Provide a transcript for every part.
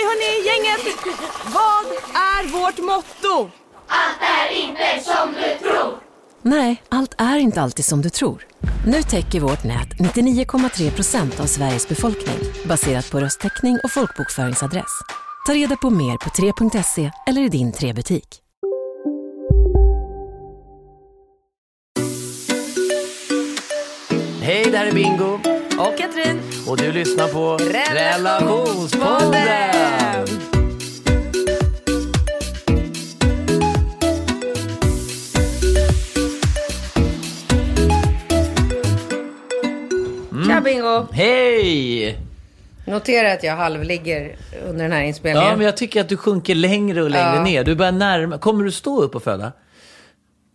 Okej hörni, gänget! Vad är vårt motto? Nej, allt är inte alltid som du tror. Nu täcker vårt nät 99,3 procent av Sveriges befolkning baserat på röstteckning och folkbokföringsadress. Ta reda på mer på 3.se eller i din 3-butik. Hej, det här är Bingo. Och Katrin. Och du lyssnar på Relationspodden. Relationspodden. Tja Bingo! Hej! Notera att jag halvligger under den här inspelningen. Ja, men jag tycker att du sjunker längre och längre Ja. ner. Du börjar närma... Kommer du stå upp och föda?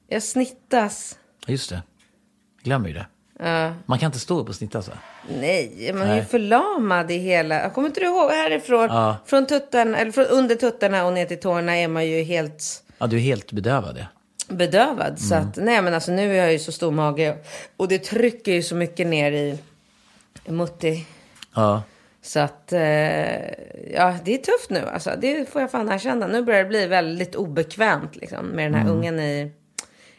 Jag snittas. Just det. Glömmer ju det. Ja. Man kan inte stå upp och snitta så. Nej, man är ju Nej. förlamad i hela... Jag kommer inte du ihåg härifrån? Ja. Från tuttarna, eller från under tuttarna och ner till tårna är man ju helt Ja, du är helt bedövad. Ja. bedövad. Så Mm. att, nej men alltså nu är jag ju så stor mage. Och det trycker ju så mycket ner i i mutti. Ja. Så att, eh, ja det är tufft nu alltså. Det får jag fan erkänna. Nu börjar det bli väldigt obekvämt liksom med den här Mm. ungen i,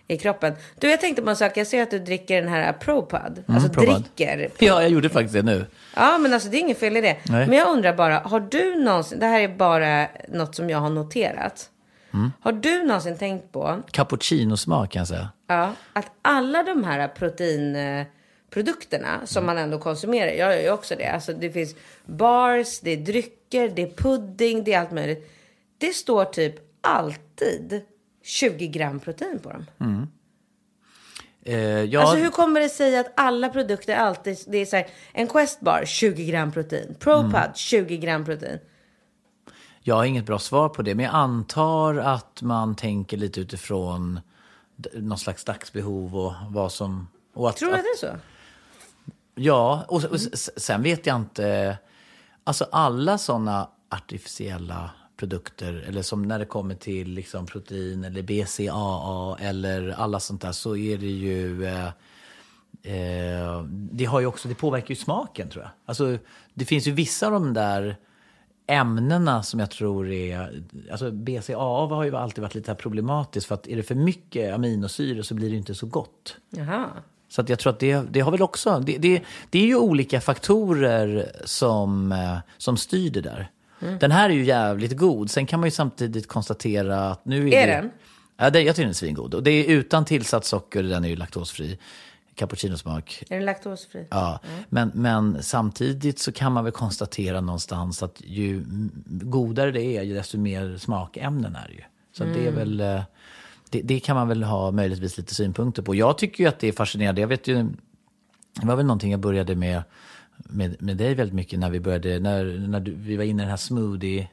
i kroppen. Du, jag tänkte på en sak. Jag ser att du dricker den här Propad. alltså Mm, Propad. dricker. ja, jag gjorde faktiskt det nu. Ja, men alltså det är inget fel i det. Nej. Men jag undrar bara, har du någonsin, det här är bara något som jag har noterat. Mm. Har du någonsin tänkt på Cappuccinosmak kan jag säga. ja, att alla de här proteinprodukterna som man ändå konsumerar, jag gör ju också det. Alltså det finns bars, det är drycker, det är pudding, det är allt möjligt. Det står typ alltid 20 gram protein på dem. Eh, ja, Alltså hur kommer det sig att alla produkter alltid, det är så här, en Questbar 20 gram protein, Propad Mm. 20 gram protein. Jag har inget bra svar på det, men jag antar att man tänker lite utifrån någon slags dagsbehov och vad som... Och att, Tror du att, att det är så? Ja, och, och s- sen vet jag inte... Alltså alla sådana artificiella produkter, eller som när det kommer till liksom protein eller BCAA eller alla sånt där, så är det ju... Eh, eh, det, har ju också, det påverkar ju smaken, tror jag. Alltså, det finns ju vissa av de där ämnena som jag tror är... Alltså BCAA har ju alltid varit lite problematiskt, för att är det för mycket aminosyror så blir det inte så gott. Jaha. Så att jag tror att det, det har väl också... Det, det, det är ju olika faktorer som, eh, som styr det där. Mm. Den här är ju jävligt god. Sen kan man ju samtidigt konstatera att nu är, Är det, den? Ja, det, jag tycker den är svingod. Och det är utan tillsatt socker, den är ju laktosfri. Cappuccinosmak. Är den laktosfri? Ja, men, men samtidigt så kan man väl konstatera någonstans att ju godare det är, ju desto mer smakämnen är det ju. Så att det är väl... eh, Det, det kan man väl ha möjligtvis lite synpunkter på. Jag tycker ju att det är fascinerande. Jag vet ju, det var väl någonting jag började med, med, med dig väldigt mycket när vi började, när, när du, vi var inne i den här smoothie...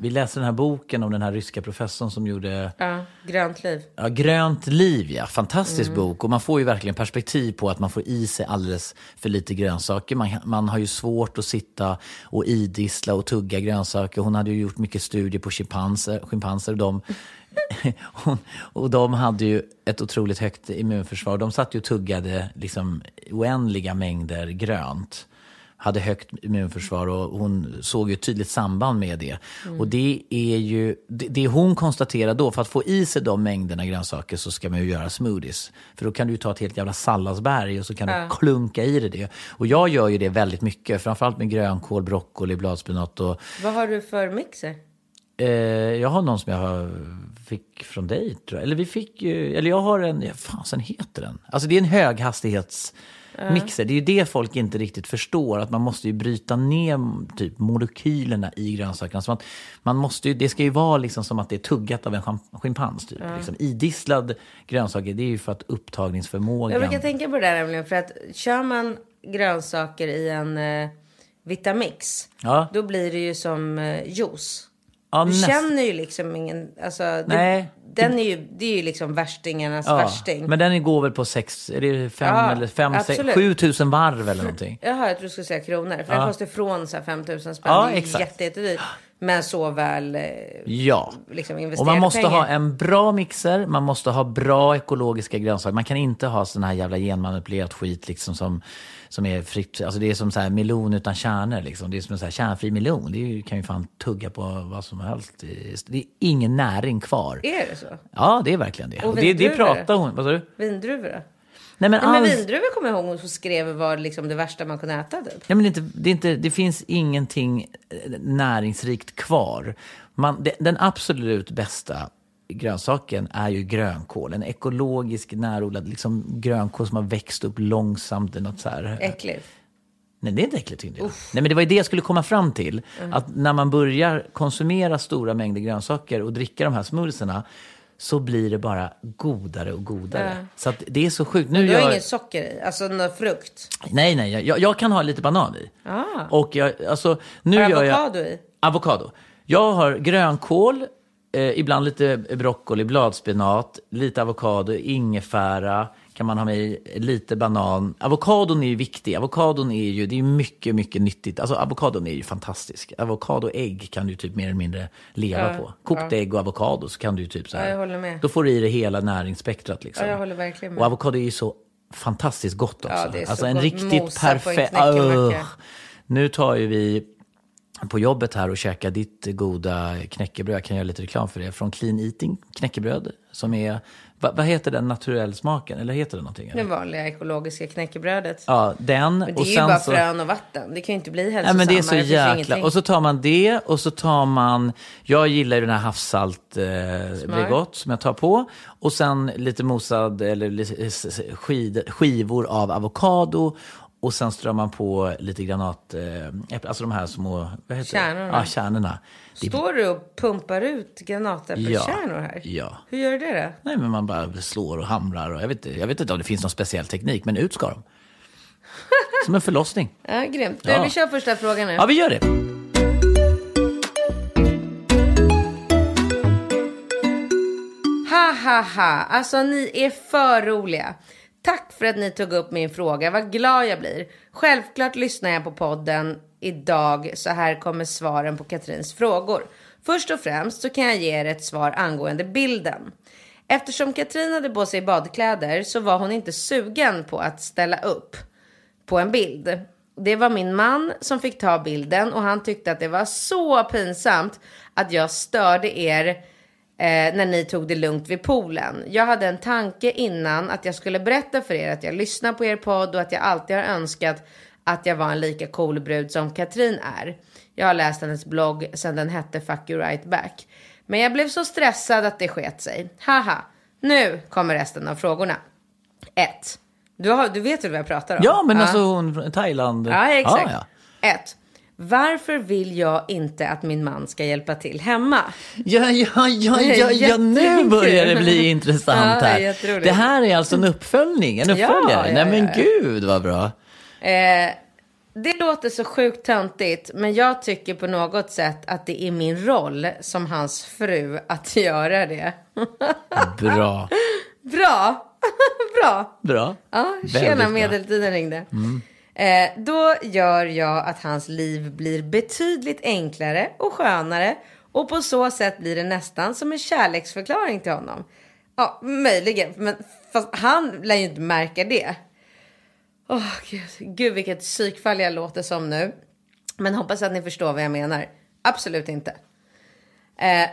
Vi läste den här boken om den här ryska professorn som gjorde Ja, grönt liv. Ja, Grönt liv, ja. Fantastisk bok. Och man får ju verkligen perspektiv på att man får i sig alldeles för lite grönsaker. Man, man har ju svårt att sitta och idissla och tugga grönsaker. Hon hade ju gjort mycket studier på schimpanser. schimpanser och, de, hon, och de hade ju ett otroligt högt immunförsvar. De satt ju och tuggade liksom oändliga mängder grönt hade högt immunförsvar och hon såg ju ett tydligt samband med det. Och det är ju, det, det hon konstaterar då, för att få i sig de mängderna grönsaker så ska man ju göra smoothies. För då kan du ta ett helt jävla salladsberg och så kan du klunka i dig det. Och jag gör ju det väldigt mycket, framförallt med grönkål, broccoli, bladspenat och Vad har du för mixer? Eh, jag har någon som jag har, fick från dig, tror jag. Eller vi fick ju, eller jag har en, ja, fasen heter den? Alltså det är en höghastighetsmixer. Det är ju det folk inte riktigt förstår. Att man måste ju bryta ner typ molekylerna i grönsakerna. Så att man måste ju, det ska ju vara liksom som att det är tuggat av en schim- schimpans. Typ. Liksom. Idisslad grönsaker, det är ju för att upptagningsförmågan... Jag brukar tänka på det där nämligen. För att kör man grönsaker i en, eh, Vitamix. Ja. Då blir det ju som eh, juice. Ja, Du näst- känner ju liksom ingen, alltså. Det, Nej. Den är ju, det är ju liksom värstingarnas Ja, värsting. men den går väl på sex, är det fem Ja, eller fem, sex, sju tusen varv eller någonting? Jaha, jag tror du skulle säga kronor. För Ja. den kostar från så här 5 000 spänn. Ja, det är exakt. jätte, jättedyrt. Men så väl eh, Ja. liksom Och man måste pengar. ha en bra mixer, man måste ha bra ekologiska grönsaker. Man kan inte ha sån här jävla genmanipulerat skit liksom som, som är fritt. Alltså det är som så här melon utan kärnor liksom. Det är som en så här kärnfri melon. Det ju, kan ju fan tugga på vad som helst. Det är, ingen näring kvar. Är det så? Ja, det är verkligen det. Och Och det, det vindruvor? pratar hon, vad sa du? Vindruvor? Nej men, Nej, men vindruvor kommer jag ihåg hon skrev var liksom det värsta man kunde äta typ. Ja, men det, inte, det, inte, det finns ingenting eh, näringsrikt kvar. Man, det, den absolut bästa grönsaken är ju grönkål. En ekologisk närodlad liksom, grönkål som har växt upp långsamt. Något så här. Äckligt. Nej, det är inte äckligt tyckte jag. Nej, men det var ju det jag skulle komma fram till. Mm. Att när man börjar konsumera stora mängder grönsaker och dricka de här smoothiesarna så blir det bara godare och godare. Så att det är så sjukt. Nu Du har gör- ingen socker i? Alltså någon frukt? Nej, nej, jag, jag kan ha lite banan i. Ah. Och jag, alltså, nu Har gör jag... avokado i? Avokado. Jag har grönkål, eh, ibland lite broccoli, bladspenat, lite avokado, ingefära kan man ha med i, lite banan. Avokadon är ju viktig. Avokadon är ju, det är mycket, mycket nyttigt. Alltså avokadon är ju fantastisk. Avokadoägg kan du typ mer eller mindre leva på. Kokt ägg och avokado så kan du typ så här. Ja, jag håller med. Då får du i dig hela näringsspektrat liksom. Ja, jag håller verkligen med. Och avokado är ju så fantastiskt gott också. Ja, det är så alltså en gott. riktigt Mosa perfekt... Nu tar ju vi på jobbet här och käkar ditt goda knäckebröd. Jag kan göra lite reklam för det. Från Clean Eating knäckebröd. Som är, vad, vad heter den naturell smaken? Eller heter det någonting? Det Eller? vanliga ekologiska knäckebrödet. Ja, den. Men det och är ju bara så, frön och vatten. Det kan ju inte bli Nej, hälsosammare. men det är så jäkla... ingenting. Och så tar man det och så tar man... Jag gillar ju den här havssalt eh, Bregott som jag tar på. Och sen lite mosad eller skid, skivor av avokado. Och sen strör man på lite granat... Eh, alltså de här små... Vad heter Kärnorna. Ja, kärnorna. Står du och pumpar ut granatäppelkärnor här? Ja. Hur gör du det då? Nej, men man bara slår och hamrar. Och jag, vet, inte- jag vet inte om det finns någon speciell teknik, men ut ska de. Som en förlossning. Ja, grymt. Du, Ja. Vi kör första frågan nu. Ja, vi gör det. Ha, ha, ha. Alltså, ni är för roliga. Tack för att ni tog upp min fråga. Vad glad jag blir. Självklart lyssnar jag på podden idag, så här kommer svaren på Katrins frågor. Först och främst så kan jag ge er ett svar angående bilden. Eftersom Katrin hade på sig badkläder så var hon inte sugen på att ställa upp på en bild. Det var min man som fick ta bilden och han tyckte att det var så pinsamt att jag störde er eh, när ni tog det lugnt vid poolen. Jag hade en tanke innan att jag skulle berätta för er att jag lyssnar på er podd och att jag alltid har önskat att jag var en lika cool brud som Katrin är. Jag har läst hennes blogg sedan den hette Fuck you right back. Men jag blev så stressad att det sket sig. Haha, nu kommer resten av frågorna. 1. Du, har, du vet väl vad jag pratar om? Ja, men alltså hon från Thailand. Ja, exakt. Ja, Ett. Varför vill jag inte att min man ska hjälpa till hemma? ja, ja, ja, ja, ja, nu börjar det bli intressant Ja, här. jätteroligt. Det här är alltså en uppföljning, en Ja, uppföljare. ja, Nej men ja. gud vad bra. Eh, det låter så sjukt töntigt, men jag tycker på något sätt att det är min roll som hans fru att göra det. Bra. Bra! Bra! Bra. Ja, tjena, bra. medeltiden ringde. Eh, då gör jag att hans liv blir betydligt enklare och skönare och på så sätt blir det nästan som en kärleksförklaring till honom. Ja, möjligen, men fast han lär ju inte märka det. Åh, gud, gud vilket psykfall jag låter som nu. Men hoppas att ni förstår vad jag menar. Absolut inte. Eh,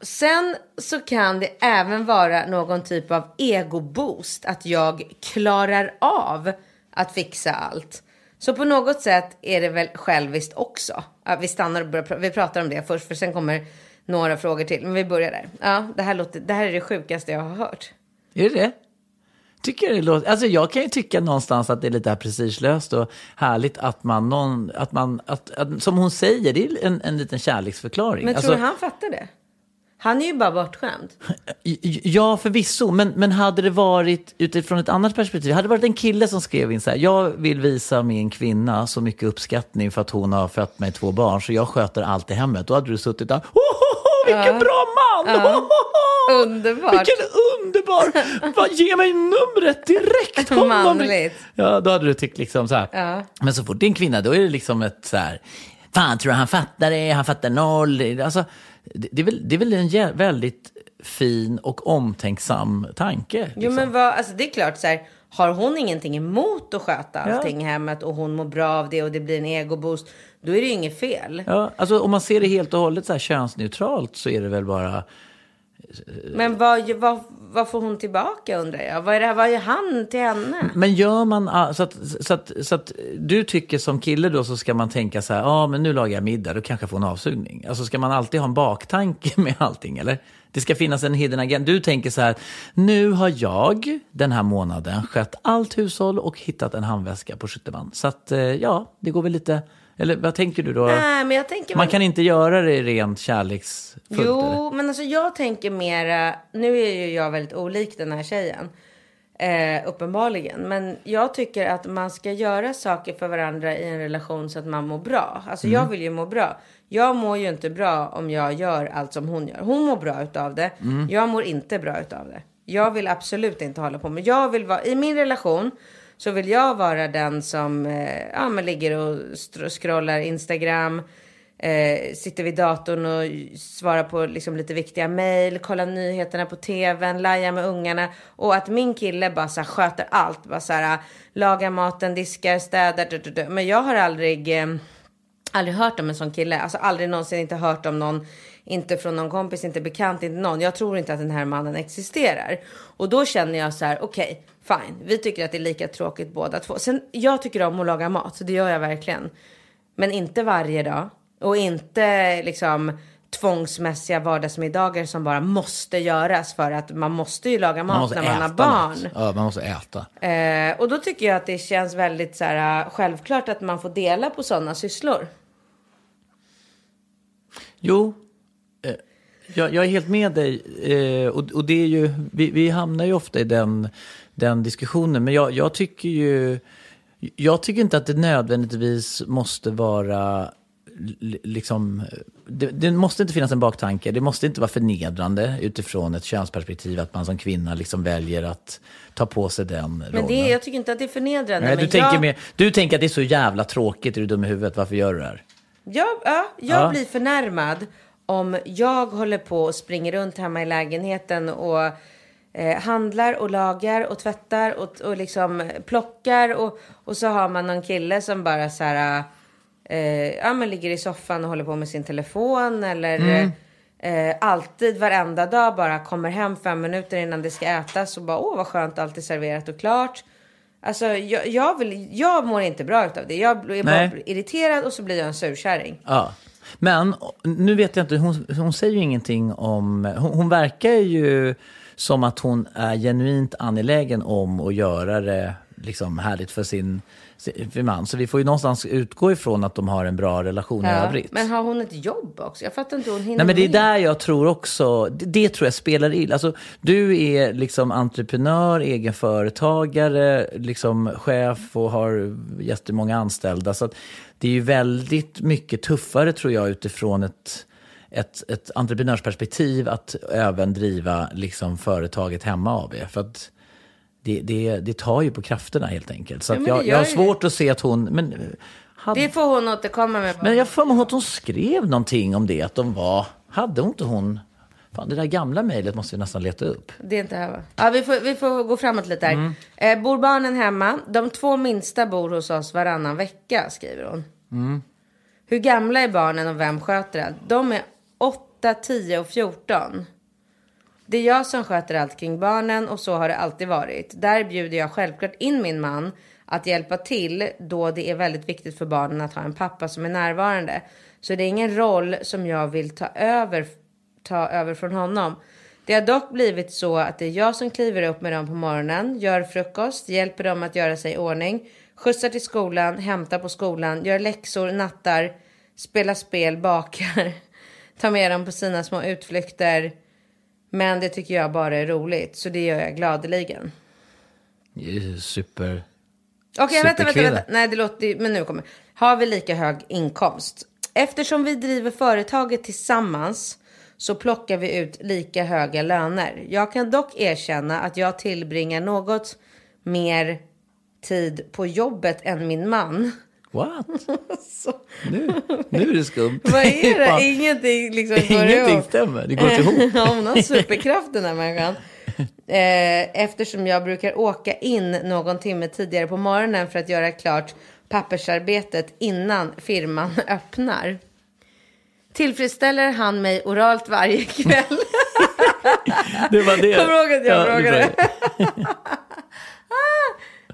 sen så kan det även vara någon typ av egoboost. Att jag klarar av att fixa allt. Så på något sätt är det väl själviskt också. Vi stannar och börjar, vi pratar om det först för sen kommer några frågor till. Men vi börjar där. Ja, det här, låter, det här är det sjukaste jag har hört. Är det det? Tycker det låter... Alltså jag kan ju tycka någonstans att det är lite prestigelöst och härligt att man, någon, att man att, att, som hon säger, det är en, en liten kärleksförklaring. Men alltså, tror du han fattar det? Han är ju bara bortskämd. Ja, förvisso. Men, men hade det varit utifrån ett annat perspektiv, hade det varit en kille som skrev in så här, jag vill visa min kvinna så mycket uppskattning för att hon har fött mig två barn, så jag sköter allt i hemmet. Då hade du suttit där, vilken bra man! Oh. Underbart. Vilken underbar! Va, ge mig numret direkt! Honom. Manligt. Ja, då hade du tyckt liksom så här. Ja. Men så fort det är en kvinna, då är det liksom ett så här, fan tror du han fattar det? Han fattar noll. Alltså, det, det, är väl, det är väl en väldigt fin och omtänksam tanke. Liksom. Jo men vad, alltså det är klart så här, har hon ingenting emot att sköta allting i hemmet och hon mår bra av det och det blir en egoboost, då är det ju inget fel. Ja, alltså om man ser det helt och hållet så här könsneutralt så är det väl bara... Men vad, vad, vad får hon tillbaka undrar jag? Vad, är det, här- vad gör han till henne? Men gör man ah, så att, så, att, så att du tycker som kille då så ska man tänka så här, ja ah, men nu lagar jag middag, då kanske jag får en avsugning. Alltså ska man alltid ha en baktanke med allting eller? Det ska finnas en hidden agenda. Du tänker så här, nu har jag den här månaden skött allt hushåll och hittat en handväska på skytteman. Så att eh, ja, det går väl lite, eller vad tänker du då? Nej men jag tänker Man väl- kan inte göra det rent kärleksfullt? eller? Jo, men alltså jag tänker mera, nu är ju jag väldigt olik den här tjejen. Eh, uppenbarligen. Men jag tycker att man ska göra saker för varandra i en relation så att man mår bra. Alltså jag vill ju må bra. Jag mår ju inte bra om jag gör allt som hon gör. Hon mår bra utav det. Jag mår inte bra utav det. Jag vill absolut inte hålla på med. Jag vill vara, i min relation så vill jag vara den som eh, ja, men ligger och scrollar Instagram. Eh, sitter vid datorn och svarar på liksom lite viktiga mejl, kollar nyheterna på tvn, lajar med ungarna. Och att min kille bara så här, sköter allt. Bara så här, eh, lagar maten, diskar, städar. Du, du, du. Men jag har aldrig, eh, aldrig hört om en sån kille. Alltså aldrig någonsin inte hört om någon. Inte från någon kompis, inte bekant, inte någon. Jag tror inte att den här mannen existerar. Och då känner jag så här, okej, fine. Vi tycker att det är lika tråkigt båda två. Sen, jag tycker om att laga mat, så det gör jag verkligen. Men inte varje dag. Och inte liksom tvångsmässiga vardagsmiddagar som bara måste göras för att man måste ju laga mat när man har barn. något. Ja, man måste äta. Eh, och då tycker jag att det känns väldigt så här, äh, självklart att man får dela på sådana sysslor. Jo, eh, jag, jag är helt med dig. Eh, och, och det är ju, vi, vi hamnar ju ofta i den, den diskussionen. Men jag, jag tycker ju, jag tycker inte att det nödvändigtvis måste vara li- liksom, det, det måste inte finnas en baktanke. Det måste inte vara förnedrande utifrån ett könsperspektiv att man som kvinna liksom väljer att ta på sig den Men rollen. det, jag tycker inte att det är förnedrande. Nej, men du, tänker jag, mer, du tänker att det är så jävla tråkigt, är du dum i huvudet, varför gör du det här? Jag, ja, jag Ja. blir förnärmad om jag håller på och springer runt hemma i lägenheten och eh, handlar och lagar och tvättar och, och liksom plockar och, och så har man någon kille som bara så här, eh, ja men ligger i soffan och håller på med sin telefon eller eh, alltid varenda dag bara kommer hem fem minuter innan det ska ätas och bara åh vad skönt allt är serverat och klart. Alltså jag, jag, vill, jag mår inte bra utav det. Jag blir bara irriterad och så blir jag en surkärring. Ja. Men nu vet jag inte, hon, hon säger ju ingenting om... Hon, hon verkar ju som att hon är genuint angelägen om att göra det liksom härligt för sin, sin man. Så vi får ju någonstans utgå ifrån att de har en bra relation i övrigt. Men har hon ett jobb också? Jag fattar inte hur hon hinner Nej men det är med. där jag tror också, det, det tror jag spelar in. Alltså, du är liksom entreprenör, egenföretagare, liksom chef och har jättemånga anställda. Så det är ju väldigt mycket tuffare tror jag utifrån ett, ett, ett entreprenörsperspektiv att även driva liksom företaget hemma AB. För att det, det, det tar ju på krafterna helt enkelt. Så Ja, jag, det jag har svårt att se att hon... Men, hade, Det får hon återkomma med. men jag får mig att hon skrev någonting om det, att de var... Hade hon inte hon... Fan, det där gamla mejlet måste vi nästan leta upp. Det är inte här va? Ja, vi får, vi får gå framåt lite här. Mm. Eh, bor barnen hemma? De två minsta bor hos oss varannan vecka, skriver hon. Mm. Hur gamla är barnen och vem sköter allt? De är 8, 10 och 14. Det är jag som sköter allt kring barnen och så har det alltid varit. Där bjuder jag självklart in min man att hjälpa till då det är väldigt viktigt för barnen att ha en pappa som är närvarande. Så det är ingen roll som jag vill ta över, ta över från honom. Det har dock blivit så att det är jag som kliver upp med dem på morgonen, gör frukost, hjälper dem att göra sig i ordning, skjutsar till skolan, hämtar på skolan, gör läxor, nattar, spelar spel, bakar. tar med dem på sina små utflykter. Men det tycker jag bara är roligt, så det gör jag gladeligen. Super... Okej, vänta, vänta, Superkvinna. vänta. Nej, det låter men nu kommer. Har vi lika hög inkomst? Eftersom vi driver företaget tillsammans så plockar vi ut lika höga löner. Jag kan dock erkänna att jag tillbringar något mer tid på jobbet än min man. What? Nu, nu är det skumt. Vad är det? Ingenting liksom går Ingenting ihop. stämmer. Det går inte ihop. Hon har superkraft den här människan. Eh, eftersom jag brukar åka in någon timme tidigare på morgonen för att göra klart pappersarbetet innan firman öppnar. Tillfredsställer han mig oralt varje kväll? Det var det. Kommer du ihåg att jag Ja, frågade? det.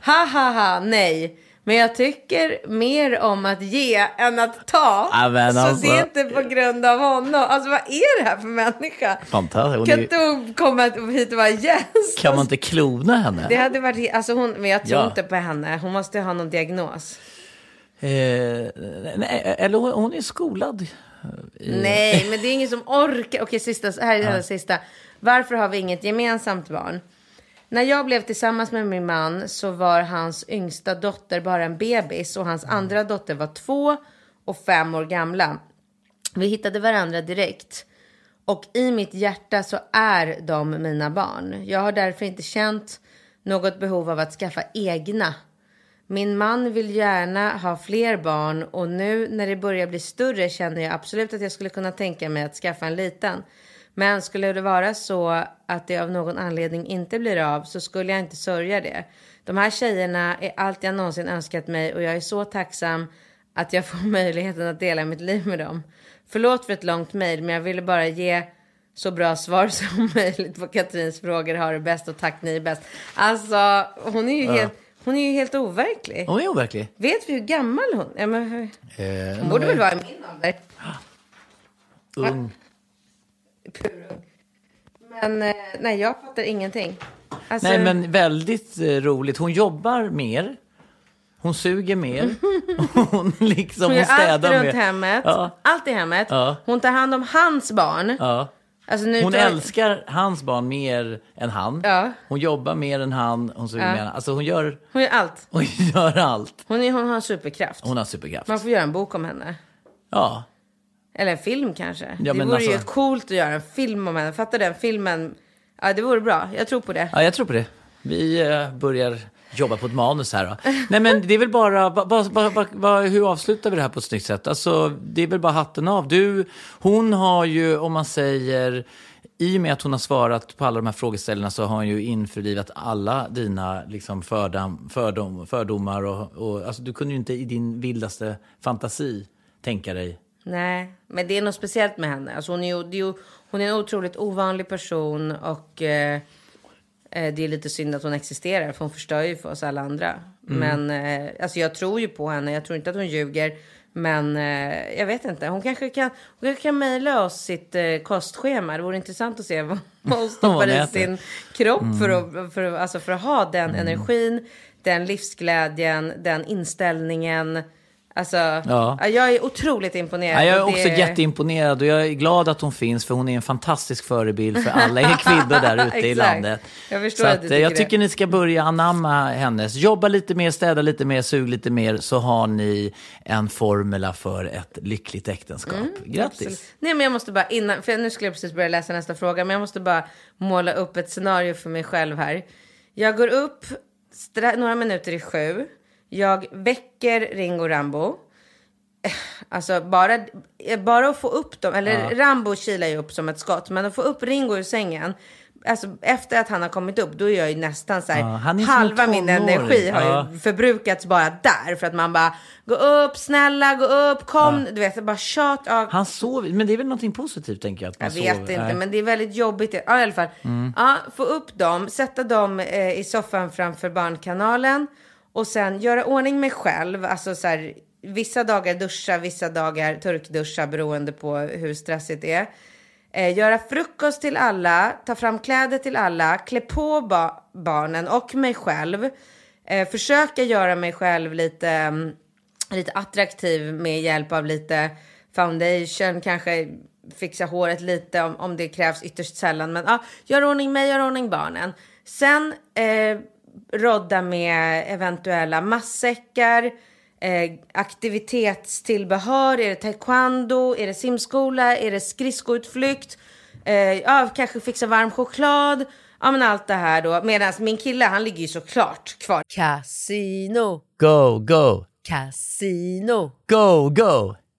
ha ha ha, nej. Men jag tycker mer om att ge än att ta. Ja, men Så alltså- det är inte på grund av honom. Alltså vad är det här för människa? Fantastiskt. Kan inte hon komma hit och vara gäst? kan man inte klona henne? Det hade varit, alltså hon, men jag tror Ja. inte på henne. Hon måste ha någon diagnos. Eh, nej, eller hon, hon är skolad. Nej, men det är ingen som orkar. Okej, sista, här är den sista. Varför har vi inget gemensamt barn? När jag blev tillsammans med min man så var hans yngsta dotter bara en bebis och hans andra dotter var två och fem år gamla. Vi hittade varandra direkt. Och i mitt hjärta så är de mina barn. Jag har därför inte känt något behov av att skaffa egna. Min man vill gärna ha fler barn och nu när det börjar bli större känner jag absolut att jag skulle kunna tänka mig att skaffa en liten. Men skulle det vara så att det av någon anledning inte blir av så skulle jag inte sörja det. De här tjejerna är allt jag någonsin önskat mig och jag är så tacksam att jag får möjligheten att dela mitt liv med dem. Förlåt för ett långt mejl men jag ville bara ge så bra svar som möjligt på Katrins frågor. Ha det bäst och tack ni är bäst. Alltså hon är ju, helt, hon är ju helt overklig. Hon är overklig. Vet vi hur gammal hon är? Men, hur- Eh, hon borde väl vara i min ålder. ung. Purung. Men eh, nej, jag fattar ingenting. Alltså, Nej, men väldigt eh, roligt. Hon jobbar mer. Hon suger mer. Hon, liksom, hon hon gör allt städar runt mer. hemmet. Ja. Allt i hemmet. Ja. Hon tar hand om hans barn. Ja. Alltså, nu Hon tar- älskar hans barn mer än han. Ja. Hon jobbar mer än han. Hon suger Ja. mer än han. Alltså hon gör, Hon gör allt. hon gör allt. Hon, är, hon har superkraft. Hon har superkraft. Man får göra en bok om henne. Ja. Eller en film kanske. Ja, det vore ju alltså- coolt att göra en film om henne. Fattar den filmen? Ja, det vore bra. Jag tror på det. ja, jag tror på det. Vi eh, börjar jobba på ett manus här då. Nej men det är väl bara, va, va, va, hur avslutar vi det här på ett snyggt sätt? Alltså det är väl bara hatten av. Du, hon har ju, om man säger, i och med att hon har svarat på alla de här frågeställningarna så har hon ju införlivat alla dina liksom, fördom, fördom, fördomar. Och, och, alltså, du kunde ju inte i din vildaste fantasi tänka dig. Nej, men det är något speciellt med henne. Alltså hon, är ju, hon är en otroligt ovanlig person och eh, eh, det är lite synd att hon existerar för hon förstör ju för oss alla andra. Men eh, alltså jag tror ju på henne, jag tror inte att hon ljuger. Men eh, jag vet inte, hon kanske kan, hon kanske kan mejla oss sitt eh, kostschema. Det vore intressant att se vad hon stoppar i sin kropp för, att, för, att- alltså för att ha den energin, den livsglädjen, den inställningen. Alltså, Ja. jag är otroligt imponerad. Ja, jag är och också det- jätteimponerad och jag är glad att hon finns för hon är en fantastisk förebild för alla er kvinnor där ute i landet. Jag förstår så att att, eh, tycker jag det. tycker ni ska börja anamma hennes. Jobba lite mer, städa lite mer, sug lite mer så har ni en formula för ett lyckligt äktenskap. Grattis! Mm, Absolut. Nej men jag måste bara innan, för nu skulle jag precis börja läsa nästa fråga, men jag måste bara måla upp ett scenario för mig själv här. Jag går upp några minuter i sju. Jag väcker Ringo Rambo. Eh, Alltså bara, eh, bara att få upp dem, eller Rambo kilar ju upp som ett skott, men att få upp Ringo ur sängen. Alltså efter att han har kommit upp, då är jag ju nästan så här, Ja, halva min energi har Ja. ju förbrukats bara där. För att man bara, gå upp, snälla, gå upp, kom. Du vet, bara tjat. Ja, Han sover, men det är väl någonting positivt tänker jag. Att man jag vet sover. inte, Nej. men det är väldigt jobbigt. Ja, i alla fall. Ja, få upp dem, sätta dem eh, i soffan framför barnkanalen och sen göra ordning mig själv. Alltså så här, vissa dagar duscha, vissa dagar turkduscha beroende på hur stressigt det är. Eh, göra frukost till alla, ta fram kläder till alla, klä på ba- barnen och mig själv. Eh, försöka göra mig själv lite, mm, lite attraktiv med hjälp av lite foundation, kanske fixa håret lite om, om det krävs ytterst sällan. Men ja, gör ordning mig, gör ordning barnen. Sen eh, rodda med eventuella matsäckar, eh, aktivitetstillbehör, är det taekwondo, är det simskola, är det skridskoutflykt, eh, ja, kanske fixa varm choklad, ja men allt det här då. Medan min kille han ligger ju såklart kvar. Casino, Go, go, casino, go, go,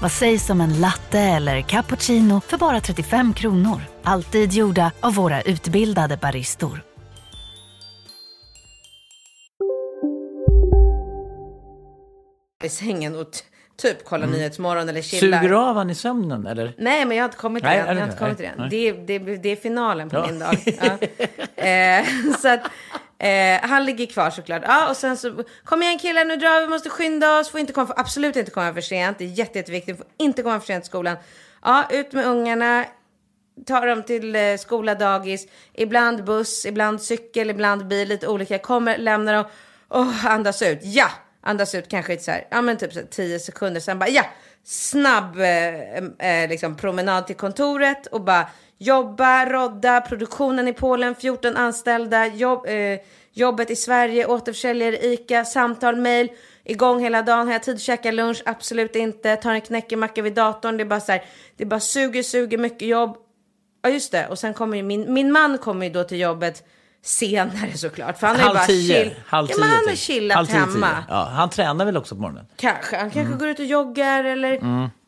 Vad sägs om en latte eller cappuccino för bara 35 kronor? Alltid gjorda av våra utbildade baristor. I sängen och typ kolla Nyhetsmorgon eller chilla. Suger du av han i sömnen eller? Nej, men jag har inte kommit till Nej, den. är Jag det har inte det? kommit till Nej, den. nej. Det, är- det, det är finalen på Ja. min dag. Ja. Eh, så att, eh, han ligger kvar såklart. Ja, och sen så, kom igen killar nu drar vi, måste skynda oss. Får inte komma, för, absolut inte komma för sent. Det är jätte, jätteviktigt. Får inte komma för sent till skolan. Ja, ut med ungarna. Ta dem till eh, skola, dagis. Ibland buss, ibland cykel, ibland bil. Lite olika. Kommer, lämnar dem. Oh, andas ut. Ja! Andas ut kanske så här, ja men typ så här 10 sekunder. Sen bara ja! Snabb eh, eh, liksom promenad till kontoret och bara jobba, rodda, produktionen i Polen, 14 anställda, jobb, eh, jobbet i Sverige, återförsäljare i ICA, samtal, mejl, igång hela dagen, har jag tid att käka lunch? Absolut inte, tar en knäckemacka vid datorn, det är bara så här, det bara suger, suger, mycket jobb. Ja just det, och sen kommer ju min, min man kommer ju då till jobbet senare såklart. För han Halv bara tio. chill. Halv ja, tio men han har typ. chillat Halv tio, hemma. tio. Ja, han tränar väl också på morgonen? Kanske. Han kanske går ut och joggar eller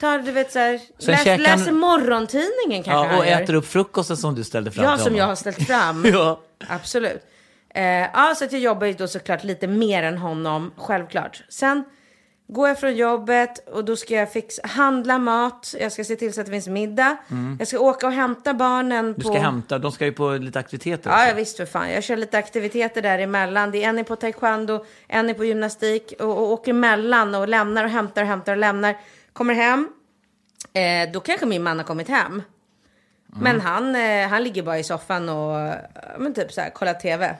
tar, du vet så här, Mm. Läs, käkar han- läser morgontidningen kanske Ja, och äter upp frukosten som du ställde fram Ja, som jag har ställt fram. Ja. Absolut. Eh, ja, så att jag jobbar ju då såklart lite mer än honom, självklart. Sen går jag från jobbet och då ska jag fixa, handla mat. Jag ska se till så att det finns middag. Jag ska åka och hämta barnen Mm. Du ska hämta, de ska ju på lite aktiviteter Ja, jag visst för fan. Jag kör lite aktiviteter däremellan. Det är en är på taekwondo, en är på gymnastik och, och åker emellan och lämnar och hämtar och hämtar och lämnar. Kommer hem. Eh, då kanske min man har kommit hem. Men han, eh, han ligger bara i soffan och men typ så här, kollar tv.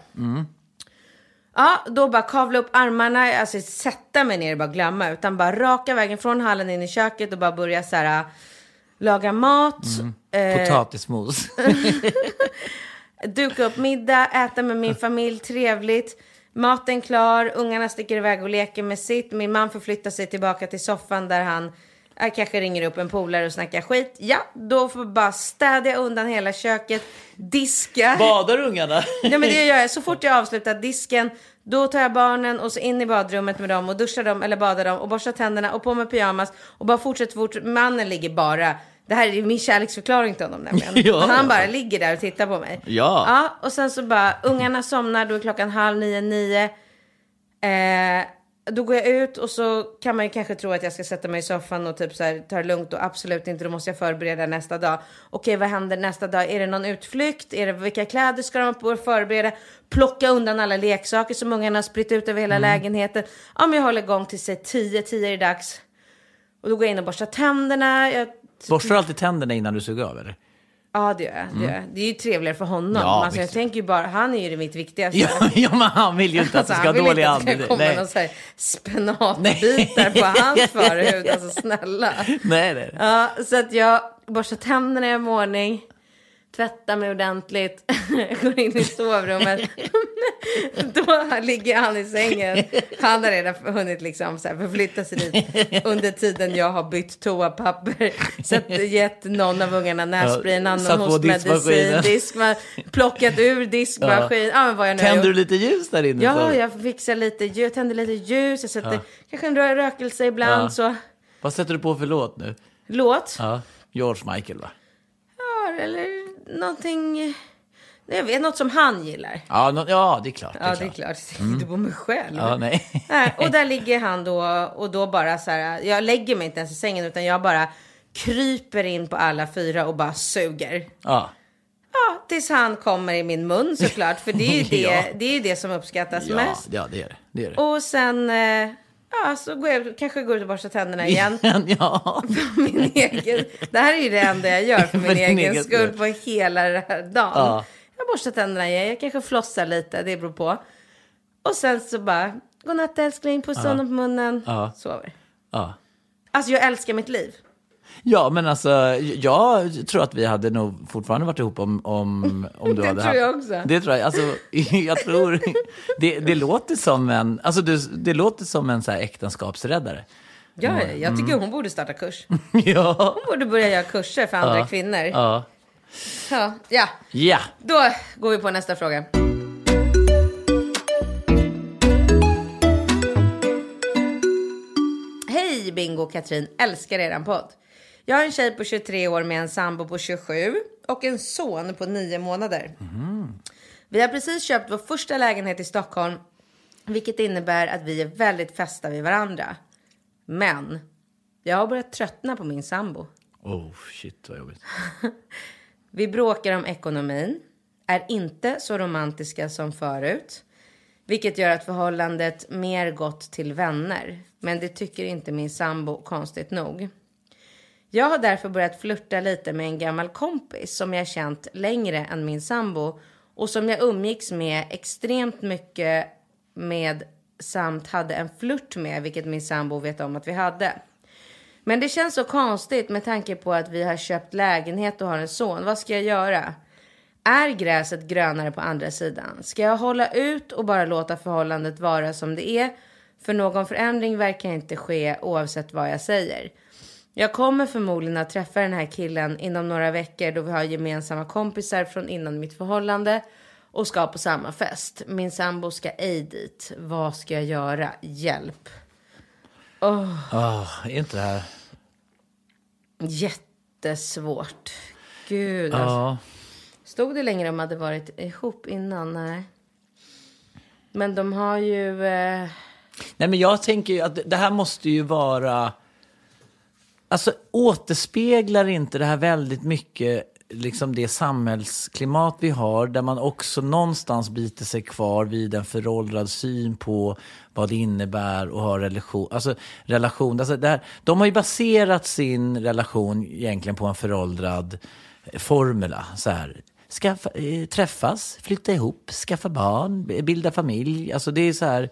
Ja, då bara kavla upp armarna, alltså sätta mig ner och bara glömma. Utan bara raka vägen från hallen in i köket och bara börja så här, laga mat. Eh, Potatismos. duka upp middag, äta med min familj, trevligt. Maten klar, ungarna sticker iväg och leker med sitt. Min man förflyttar sig tillbaka till soffan där han äh, kanske ringer upp en polare och snackar skit. Ja, då får bara städa undan hela köket, diska. Badar ungarna? Nej men det gör jag. Så fort jag avslutar disken, då tar jag barnen och så in i badrummet med dem och duschar dem eller badar dem och borstar tänderna och på med pyjamas och bara fortsätter fort. Mannen ligger bara, det här är min kärleksförklaring till honom nämligen. Ja. Han bara ligger där och tittar på mig. Ja. Ja, och sen så bara ungarna somnar, då är klockan halv nio, nio. Eh, då går jag ut och så kan man ju kanske tro att jag ska sätta mig i soffan och typ så här, ta det lugnt och absolut inte, då måste jag förbereda nästa dag. Okej, vad händer nästa dag? Är det någon utflykt? Är det vilka kläder ska de på förbereda? Plocka undan alla leksaker som ungarna har spritt ut över hela lägenheten. Ja, men jag håller igång till sig 10, 10 är det dags. Och då går jag in och borstar tänderna. Jag, Borstar du alltid tänderna innan du suger av eller? Ja, det gör jag. Det, gör jag. det är ju trevligare för honom. Ja, alltså, jag visst. tänker ju bara, han är ju det mitt viktigaste. Ja, ja men han vill ju inte att du ska ha han vill dålig inte att det ska komma någon spenatbitar på hans förhud. Alltså snälla. Nej, nej. Ja, så att jag borstar tänderna i ordning. Tvättar mig ordentligt. Går in i sovrummet. Då ligger han i sängen. Han har redan hunnit liksom så här förflytta sig dit. Under tiden jag har bytt toapapper. Sett, gett någon av ungarna nässspray, en satt annan hostmedicin. Diskma, plockat ur diskmaskin. Ja. har Tänder du lite ljus där inne? Ja, så? jag fixar lite ljus, tänder lite ljus. Jag sätter kanske en rö- rökelse ibland. Ja. Så. Vad sätter du på för låt nu? Låt. Ja, George Michael va? Ja, eller någonting... Jag vet, något som han gillar. Ja, nå- ja det är klart. Ja, det är klart. Jag inte på mig själv. Ja, nej. Nej, och där ligger han då och då bara så här. Jag lägger mig inte ens i sängen utan jag bara kryper in på alla fyra och bara suger. Ja. Ja, tills han kommer i min mun såklart. För det är ju det, Ja. det, är det som uppskattas Ja, mest. ja, det är det. det, är det. Och sen, eh, ja, så går jag, kanske går ut och borstar tänderna igen. ja. min egen, det här är ju det enda jag gör för min För egen egen skull på hela den här dagen. Ja. Jag borstar tänderna igen, jag kanske flossar lite, det beror på. Och sen så bara, godnatt älskling, pussa honom på munnen, Ja. sover. Ja. Alltså jag älskar mitt liv. Ja, men alltså, jag tror att vi hade nog fortfarande varit ihop om, om, om du Det hade tror jag också. Det tror jag. Alltså, jag tror, det, det låter som en, alltså det, det låter som en så här äktenskapsräddare. Ja, Mm. jag tycker hon borde starta kurs. ja. Hon borde börja göra kurser för andra Ja. kvinnor. Ja. Ja. ja, Ja. då går vi på nästa fråga. Hej Bingo och Katrin, älskar eran podd. Jag har en tjej på 23 år med en sambo på 27 och en son på 9 månader. Vi har precis köpt vår första lägenhet i Stockholm, vilket innebär att vi är väldigt fästa vid varandra. Men jag har börjat tröttna på min sambo. Oh, shit vad jobbigt. Vi bråkar om ekonomin, är inte så romantiska som förut. Vilket gör att förhållandet mer gått till vänner. Men det tycker inte min sambo konstigt nog. Jag har därför börjat flirta lite med en gammal kompis som jag känt längre än min sambo och som jag umgicks med extremt mycket med samt hade en flört med, vilket min sambo vet om att vi hade. Men det känns så konstigt med tanke på att vi har köpt lägenhet och har en son. Vad ska jag göra? Är gräset grönare på andra sidan? Ska jag hålla ut och bara låta förhållandet vara som det är? För någon förändring verkar inte ske oavsett vad jag säger. Jag kommer förmodligen att träffa den här killen inom några veckor då vi har gemensamma kompisar från innan mitt förhållande och ska på samma fest. Min sambo ska ej dit. Vad ska jag göra? Hjälp. Ah, är inte det här... Jättesvårt. Gud alltså. Ja. Stod det längre om de hade varit ihop innan? Nej. Men de har ju... Eh... Nej, men jag tänker ju att det här måste ju vara... Alltså, återspeglar inte det här väldigt mycket liksom det samhällsklimat vi har där man också någonstans biter sig kvar vid en föråldrad syn på vad det innebär att ha relation. Alltså, relation alltså det här, de har ju baserat sin relation egentligen på en föråldrad formula. Så här, skaffa, eh, träffas, flytta ihop, skaffa barn, bilda familj. Alltså det är så här...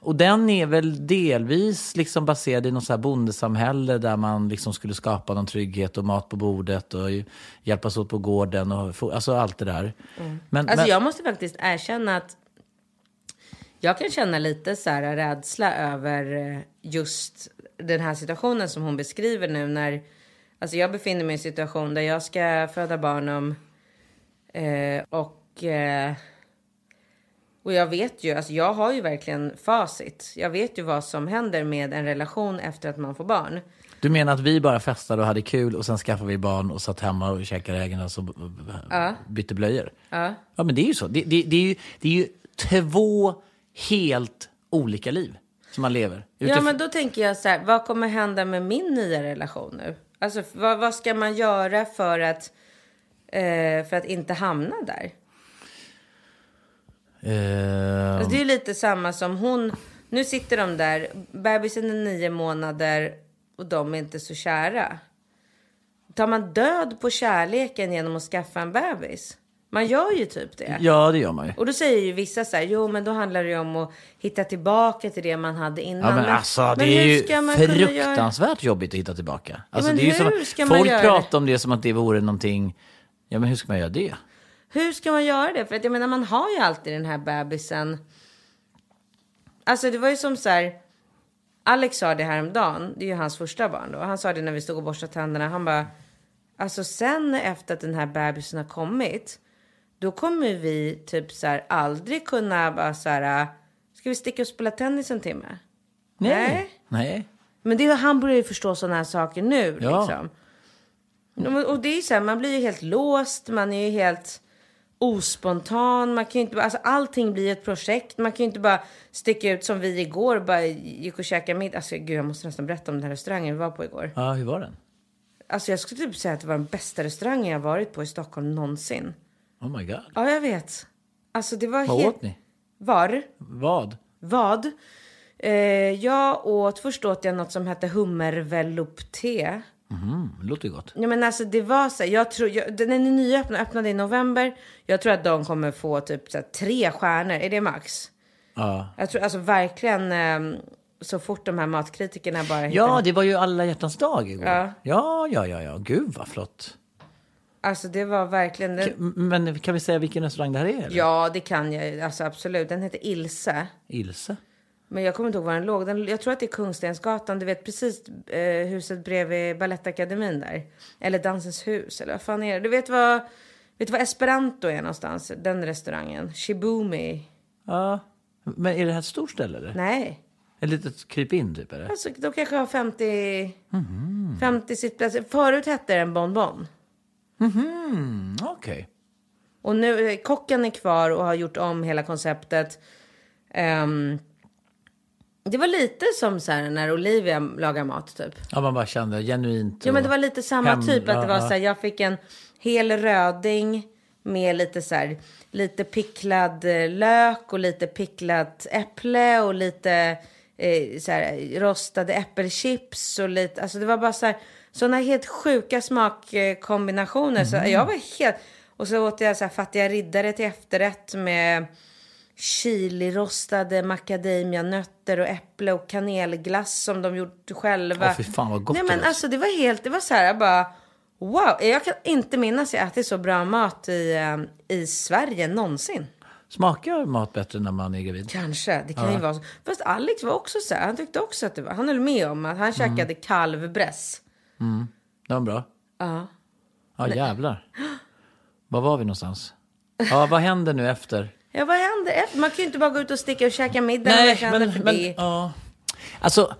Och den är väl delvis liksom baserad i något så här bondesamhälle där man liksom skulle skapa någon trygghet och mat på bordet och hjälpas åt på gården och alltså allt det där. Men, Alltså men, jag måste faktiskt erkänna att jag kan känna lite så här rädsla över eh, just den här situationen som hon beskriver nu när Alltså jag befinner mig i en situation där jag ska föda barn om eh, och eh, och jag vet ju, alltså jag har ju verkligen facit. Jag vet ju vad som händer med en relation efter att man får barn. Du menar att vi bara festade och hade kul och sen skaffade vi barn och satt hemma och käkade äggen och b- bytte blöjor? Ja. Ja, men det är ju så. Det, det, det, är, ju, det är ju två helt olika liv. som man lever. Ja, Utifrån- men då tänker jag så här, vad kommer hända med min nya relation nu? Alltså, vad, vad ska man göra för att, eh, för att inte hamna där? Alltså, det är lite samma som hon, nu sitter de där, bebisen är nio månader och de är inte så kära. Tar man död på kärleken genom att skaffa en bebis? Man gör ju typ det. ja, det gör man ju. Och då säger ju vissa så här, jo men då handlar det ju om att hitta tillbaka till det man hade innan. Ja, men alltså, det men är hur ju kunna göra- fruktansvärt jobbigt att hitta tillbaka. Alltså, men det är ju som, hur ska man folk göra pratar om det som att det vore någonting... Ja, men hur ska man göra det? Hur ska man göra det? För att jag menar, man har ju alltid den här bebisen. Alltså det var ju som så här. Alex sa det häromdagen. Det är ju hans första barn då. Han sa det när vi stod och borstade tänderna. Han bara. Alltså sen efter att den här bebisen har kommit. Då kommer vi typ så här aldrig kunna bara så här. Ska vi sticka och spela tennis en timme? Nej. Nej. Men det, han börjar ju förstå sådana här saker nu. Ja. Liksom. Och- det är så här, man blir ju helt låst, man är ju helt ospontan. Man kan ju inte, alltså, allting blir ett projekt. Man kan ju inte bara sticka ut som vi igår, bara gick och käkade middag. Alltså, gud, jag måste nästan berätta om den här restaurangen vi var på igår. Ja, hur var den? Alltså, jag skulle typ säga att det var den bästa restaurangen jag varit på i Stockholm någonsin. Oh my god. Ja, jag vet. Alltså, det var Vad helt... åt ni? Var? Vad? Vad? Eh, jag åt, först åt jag något som hette hummervelouté. Mm, det låter gott. Ja, men alltså det var så här, jag tror, jag, den är nyöppnad, öppnade i november. Jag tror att de kommer få typ så här, tre stjärnor, är det max? Ja. Jag tror alltså verkligen, eh, så fort de här matkritikerna bara hittar... ja, det var ju alla hjärtans dag igår. Ja. ja, ja, ja. ja. Gud vad flott. Alltså det var verkligen... Den, K- Men kan vi säga vilken restaurang det här är? Eller? ja, det kan jag alltså absolut. Den heter Ilse. Ilse? Men jag kommer inte ihåg var den låg. Den, jag tror att det är Kungstensgatan, du vet precis eh, huset bredvid Balettakademin där. Eller Dansens hus, eller vad fan är det? Du vet vad, vet vad Esperanto är någonstans? Den restaurangen. Shibumi. Ja. Men är det här ett stort ställe eller? Nej. Ett litet krypin typ eller? Alltså, de kanske har 50, 50 sittplatser. Förut hette den Bonbon. Mm, Okej. Och nu, eh, kocken är kvar och har gjort om hela konceptet. Ehm, det var lite som så här när Olivia lagar mat typ. Ja, man bara kände genuint. Ja men det var lite samma hem- typ. Att det var så här, jag fick en hel röding med lite så här, lite picklad eh, lök och lite picklat äpple och lite eh, så här, rostade äppelchips och lite, alltså det var bara så här, sådana helt sjuka smakkombinationer. Så jag var helt, och så åt jag så här fattiga riddare till efterrätt med chilirostade macadamianötter och äpple och kanelglass som de gjort själva. Åh, fy fan, vad gott Nej det men låter. alltså det var helt, det var så här jag bara wow. Jag kan inte minnas att jag ätit så bra mat i, eh, i Sverige någonsin. Smakar mat bättre när man är gravid? Kanske, det kan ju vara så. Fast Alex var också så här, han tyckte också att det var, han höll med om att han Mm. käkade kalvbräss. Det var bra. Ja. Ja, jävlar. Var var vi någonstans? Ja, vad händer nu efter? Ja, vad händer efter? Man kan ju inte bara gå ut och sticka och käka middag känner för det. ja. Alltså,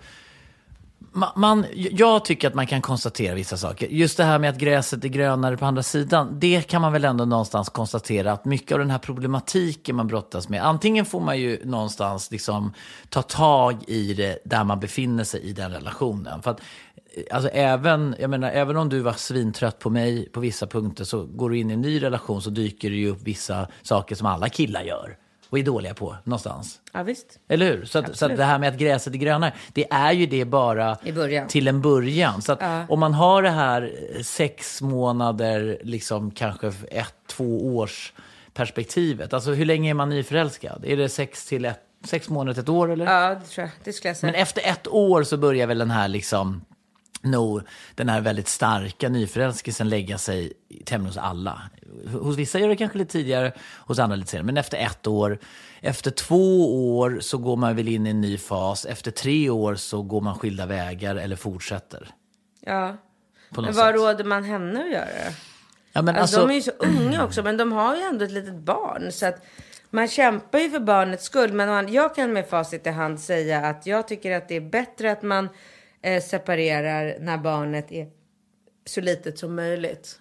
man, man, jag tycker att man kan konstatera vissa saker. Just det här med att gräset är grönare på andra sidan. Det kan man väl ändå någonstans konstatera att mycket av den här problematiken man brottas med. Antingen får man ju någonstans liksom ta tag i det där man befinner sig i den relationen. För att, alltså även, jag menar, även om du var svintrött på mig på vissa punkter så går du in i en ny relation så dyker det ju upp vissa saker som alla killar gör. Och är dåliga på någonstans. Ja, visst. Eller hur? Så, att, så att det här med att gräset är grönare, det är ju det bara till en början. Så att om man har det här sex månader, liksom kanske ett, två års perspektivet. Alltså hur länge är man nyförälskad? Är det sex till ett, sex månader till ett år eller? Ja, det tror jag. Det skulle jag säga. Men efter ett år så börjar väl den här liksom nog den här väldigt starka nyförälskelsen lägga sig tämligen hos alla. Hos vissa gör det kanske lite tidigare, hos andra lite senare. Men efter ett år, efter två år så går man väl in i en ny fas. Efter tre år så går man skilda vägar eller fortsätter. ja. Men vad sätt. råder man henne att göra? Ja, men Alltså, alltså, de är ju så unga också, men de har ju ändå ett litet barn. Så att man kämpar ju för barnets skull. Men jag kan med facit i hand säga att jag tycker att det är bättre att man eh, separerar när barnet är så litet som möjligt.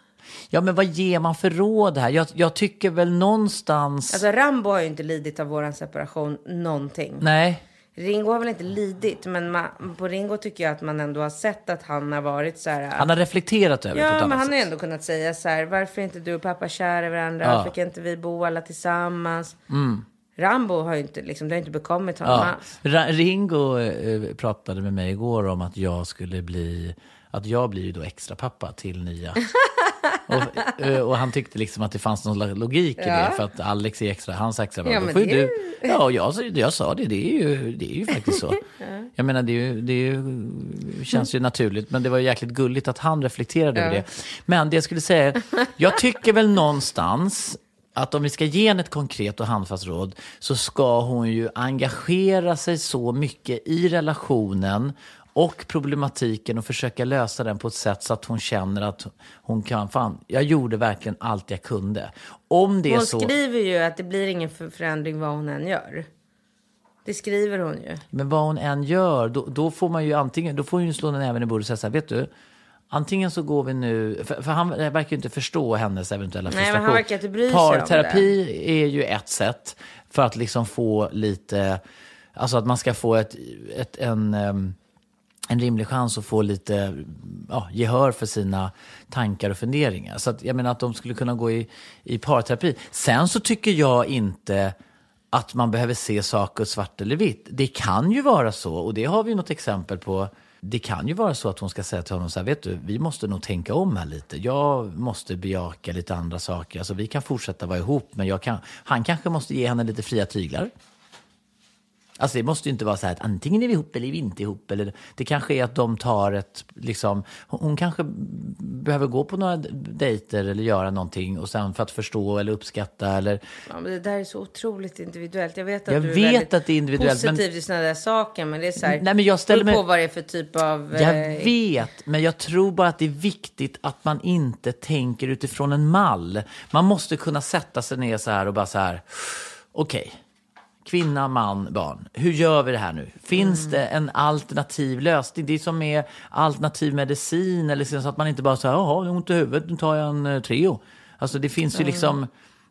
ja, men vad ger man för råd här? Jag, jag tycker väl någonstans... Alltså Rambo har ju inte lidit av våran separation någonting. Nej. Ringo har väl inte lidit, men man, på Ringo tycker jag att man ändå har sett att han har varit så här. Han har reflekterat över det på ett Ja, men han har ju ändå kunnat säga så här, varför är inte du och pappa kära i varandra? Ja. Varför kan inte vi bo alla tillsammans? Rambo har ju inte, liksom, det har inte bekommit honom Ja. alls. Ra- Ringo eh, pratade med mig igår om att jag skulle bli, att jag blir ju då extra pappa till nya. och, eh, och han tyckte liksom att det fanns någon logik i det, för att Alex är extra, hans extra pappa. Ja, men det du, ja, jag, jag sa det, det är ju, det är ju faktiskt så. Jag menar, det, är ju, det är ju, känns ju naturligt, men det var ju jäkligt gulligt att han reflekterade över det. Men det jag skulle säga, jag tycker väl någonstans att om vi ska ge henne ett konkret och handfast råd så ska hon ju engagera sig så mycket i relationen och problematiken och försöka lösa den på ett sätt så att hon känner att hon kan, fan, jag gjorde verkligen allt jag kunde. Om det är Hon så, skriver ju att det blir ingen för- förändring vad hon än gör. Det skriver hon ju. men vad hon än gör, då, då får man ju antingen, då får hon ju slå den även i bordet och säga så här, vet du, Antingen så går vi nu, för, för han verkar ju inte förstå hennes eventuella Nej, men frustration. han verkar inte bry sig om Parterapi är ju ett sätt för att liksom få lite, alltså att man ska få ett, ett, en, en rimlig chans att få lite ja, gehör för sina tankar och funderingar. Så att, jag menar att de skulle kunna gå i, i parterapi. Sen så tycker jag inte att man behöver se saker svart eller vitt. Det kan ju vara så, och det har vi något exempel på. Det kan ju vara så att hon ska säga till honom så här, vet du, vi måste nog tänka om här lite. Jag måste bejaka lite andra saker. Alltså vi kan fortsätta vara ihop, men jag kan, han kanske måste ge henne lite fria tyglar. Alltså det måste ju inte vara så här att antingen är vi ihop eller är vi inte ihop. Eller det kanske är att de tar ett, liksom, hon kanske behöver gå på några dejter eller göra någonting och sen för att förstå eller uppskatta eller Ja, men det där är så otroligt individuellt. Jag vet att Jag du är vet väldigt att det är individuellt, men- positiv till sådana där saker. Men det är så här, Nej, men jag ställer beror på mig- vad det är för typ av... Jag eh, vet, men jag tror bara att det är viktigt att man inte tänker utifrån en mall. Man måste kunna sätta sig ner så här och bara så här, okej, kvinna, man, barn, hur gör vi det här nu? Finns Mm. det en alternativ lösning? Det är som med alternativ medicin, eller så att man inte bara säger, jaha, är ont i huvudet, nu tar jag en eh, Treo. Alltså det finns ju liksom,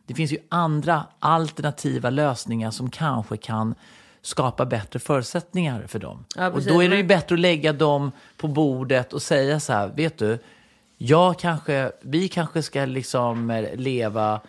det finns ju andra alternativa lösningar som kanske kan skapa bättre förutsättningar för dem. Ja, och då är det ju bättre att lägga dem på bordet och säga så här, vet du, jag kanske, vi kanske ska liksom eh, leva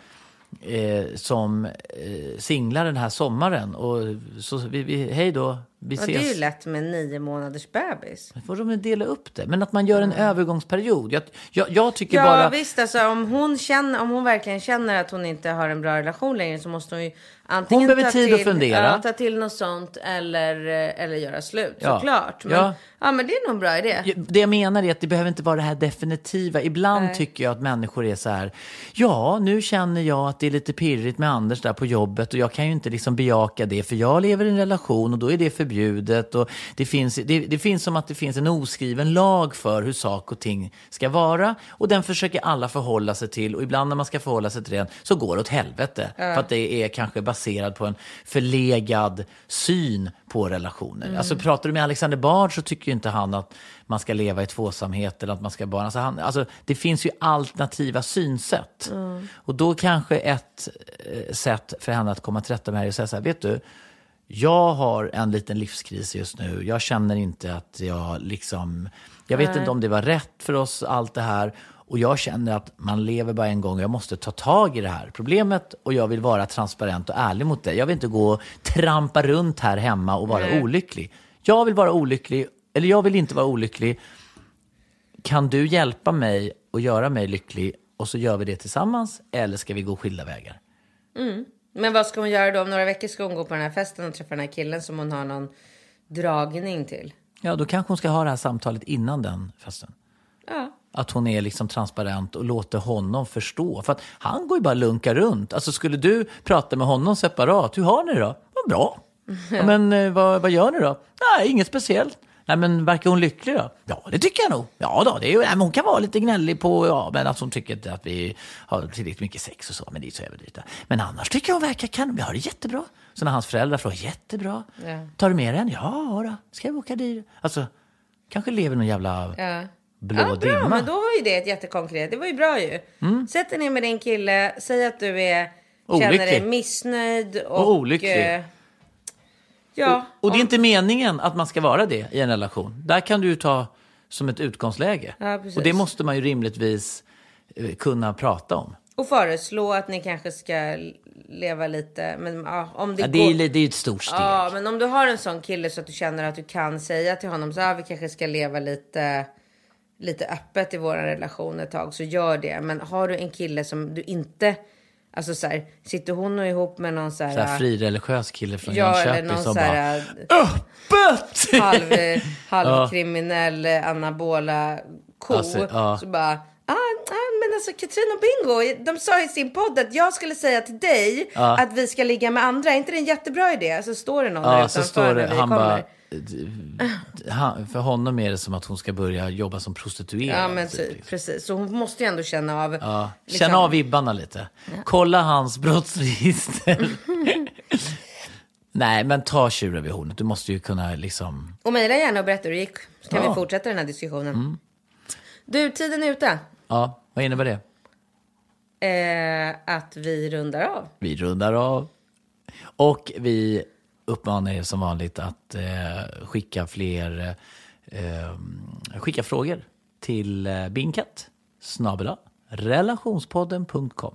eh, som eh, singlar den här sommaren. Och så, vi, vi, hej då, vi Ja, ses. det är ju lätt med nio månaders bebis. får de dela upp det. Men att man gör en övergångsperiod. Jag, jag, jag tycker Ja bara... visst, alltså, om, hon känner, om hon verkligen känner att hon inte har en bra relation längre så måste hon ju antingen Hon behöver ta tid till, att fundera. Ja, ta till något sånt eller, eh, eller göra slut. Ja. Såklart. Men, Ja. ja. men det är nog en bra idé. Det jag menar är att det behöver inte vara det här definitiva. Ibland Nej. tycker jag att människor är så här, ja, nu känner jag att det är lite pirrigt med Anders där på jobbet och jag kan ju inte liksom bejaka det för jag lever i en relation och då är det förbjudet. Och det, finns, det, det finns som att det finns en oskriven lag för hur saker och ting ska vara och den försöker alla förhålla sig till och ibland när man ska förhålla sig till den så går det åt helvete. För att det är kanske baserat på en förlegad syn på relationer. Alltså pratar du med Alexander Bard så tycker inte han att man ska leva i tvåsamhet eller att man ska bara... Alltså han, alltså det finns ju alternativa synsätt. Och då kanske ett eh, sätt för henne att komma till rätta med det är att säga så här, vet du, jag har en liten livskris just nu. Jag känner inte att jag liksom... Jag vet inte om det var rätt för oss, allt det här. Och jag känner att man lever bara en gång och jag måste ta tag i det här problemet. Och jag vill vara transparent och ärlig mot dig. Jag vill inte gå och trampa runt här hemma och vara olycklig. Jag vill vara olycklig, eller jag vill inte vara olycklig. Kan du hjälpa mig och göra mig lycklig? Och så gör vi det tillsammans. Eller ska vi gå skilda vägar? Men vad ska hon göra då? Om några veckor ska hon gå på den här festen och träffa den här killen som hon har någon dragning till. Ja, då kanske hon ska ha det här samtalet innan den festen. Ja. Att hon är liksom transparent och låter honom förstå. För att han går ju bara och lunkar runt. Alltså skulle du prata med honom separat, hur har ni det då? Vad bra. Ja, men eh, vad, vad gör ni då? Nej, inget speciellt. Nej, men verkar hon lycklig då? Ja, det tycker jag nog. Ja, då, det är nej, men hon kan vara lite gnällig på, ja, men att hon tycker att vi har tillräckligt mycket sex och så, men det är så överdrivet. Men annars tycker jag hon verkar kan, vi har det jättebra. Så när hans föräldrar frågar, jättebra. Ja. Tar du med den? Ja, då. ska vi åka dit? Alltså, kanske lever någon jävla Ja. blå ja, bra, dimma. men då var ju det ett jättekonkret. Det var ju bra ju. Sätt dig ner med din kille, säg att du är, känner dig Olycklig. missnöjd och, Och olycklig. Ja, Och det är inte meningen att man ska vara det i en relation. Där kan du ta som ett utgångsläge. Ja, och det måste man ju rimligtvis eh, kunna prata om. och föreslå att ni kanske ska leva lite. Men ja, om det, Ja, det, går... är, det är ett stort steg. Ja, men om du har en sån kille så att du känner att du kan säga till honom så här, vi kanske ska leva lite, lite öppet i vår relation ett tag, så gör det. Men har du en kille som du inte, alltså så här, sitter hon och ihop med någon så här, Så här frireligiös kille från ja, Jönköping som så bara här, öppet! halv, halvkriminell eh, anabola ko. Alltså, ja. Så bara, ah, ah, men alltså Katrin och Bingo, de sa i sin podd att jag skulle säga till dig Ja. att vi ska ligga med andra. Är inte det en jättebra idé? Så står det någon där Ja, utanför så står det, när vi han kommer. bara, han, för honom är det som att hon ska börja jobba som prostituerad. Ja men typ, liksom. precis. Så hon måste ju ändå känna av. Ja. liksom- Känna av vibbarna lite. Kolla hans brottsregister. Nej, men ta tjuren vid hornet. Du måste ju kunna liksom... Och mejla gärna och berätta hur det gick. Så kan Ja. Mm. vi fortsätta den här diskussionen. Du, tiden är ute. Ja, vad innebär det? Eh, att vi rundar av. Vi rundar av. Och vi uppmanar er som vanligt att eh, skicka fler eh, skicka frågor till eh, binkat snabela relationspodden.com.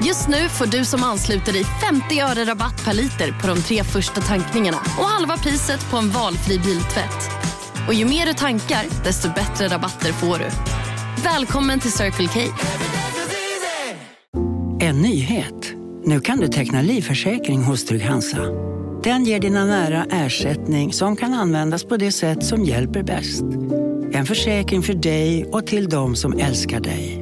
Just nu får du som ansluter dig 50 öre rabatt per liter på de tre första tankningarna och halva priset på en valfri biltvätt. Och ju mer du tankar, desto bättre rabatter får du. Välkommen till Circle K. En nyhet. Nu kan du teckna livförsäkring hos Trygg-Hansa. Den ger dina nära ersättning som kan användas på det sätt som hjälper bäst. En försäkring för dig och till de som älskar dig.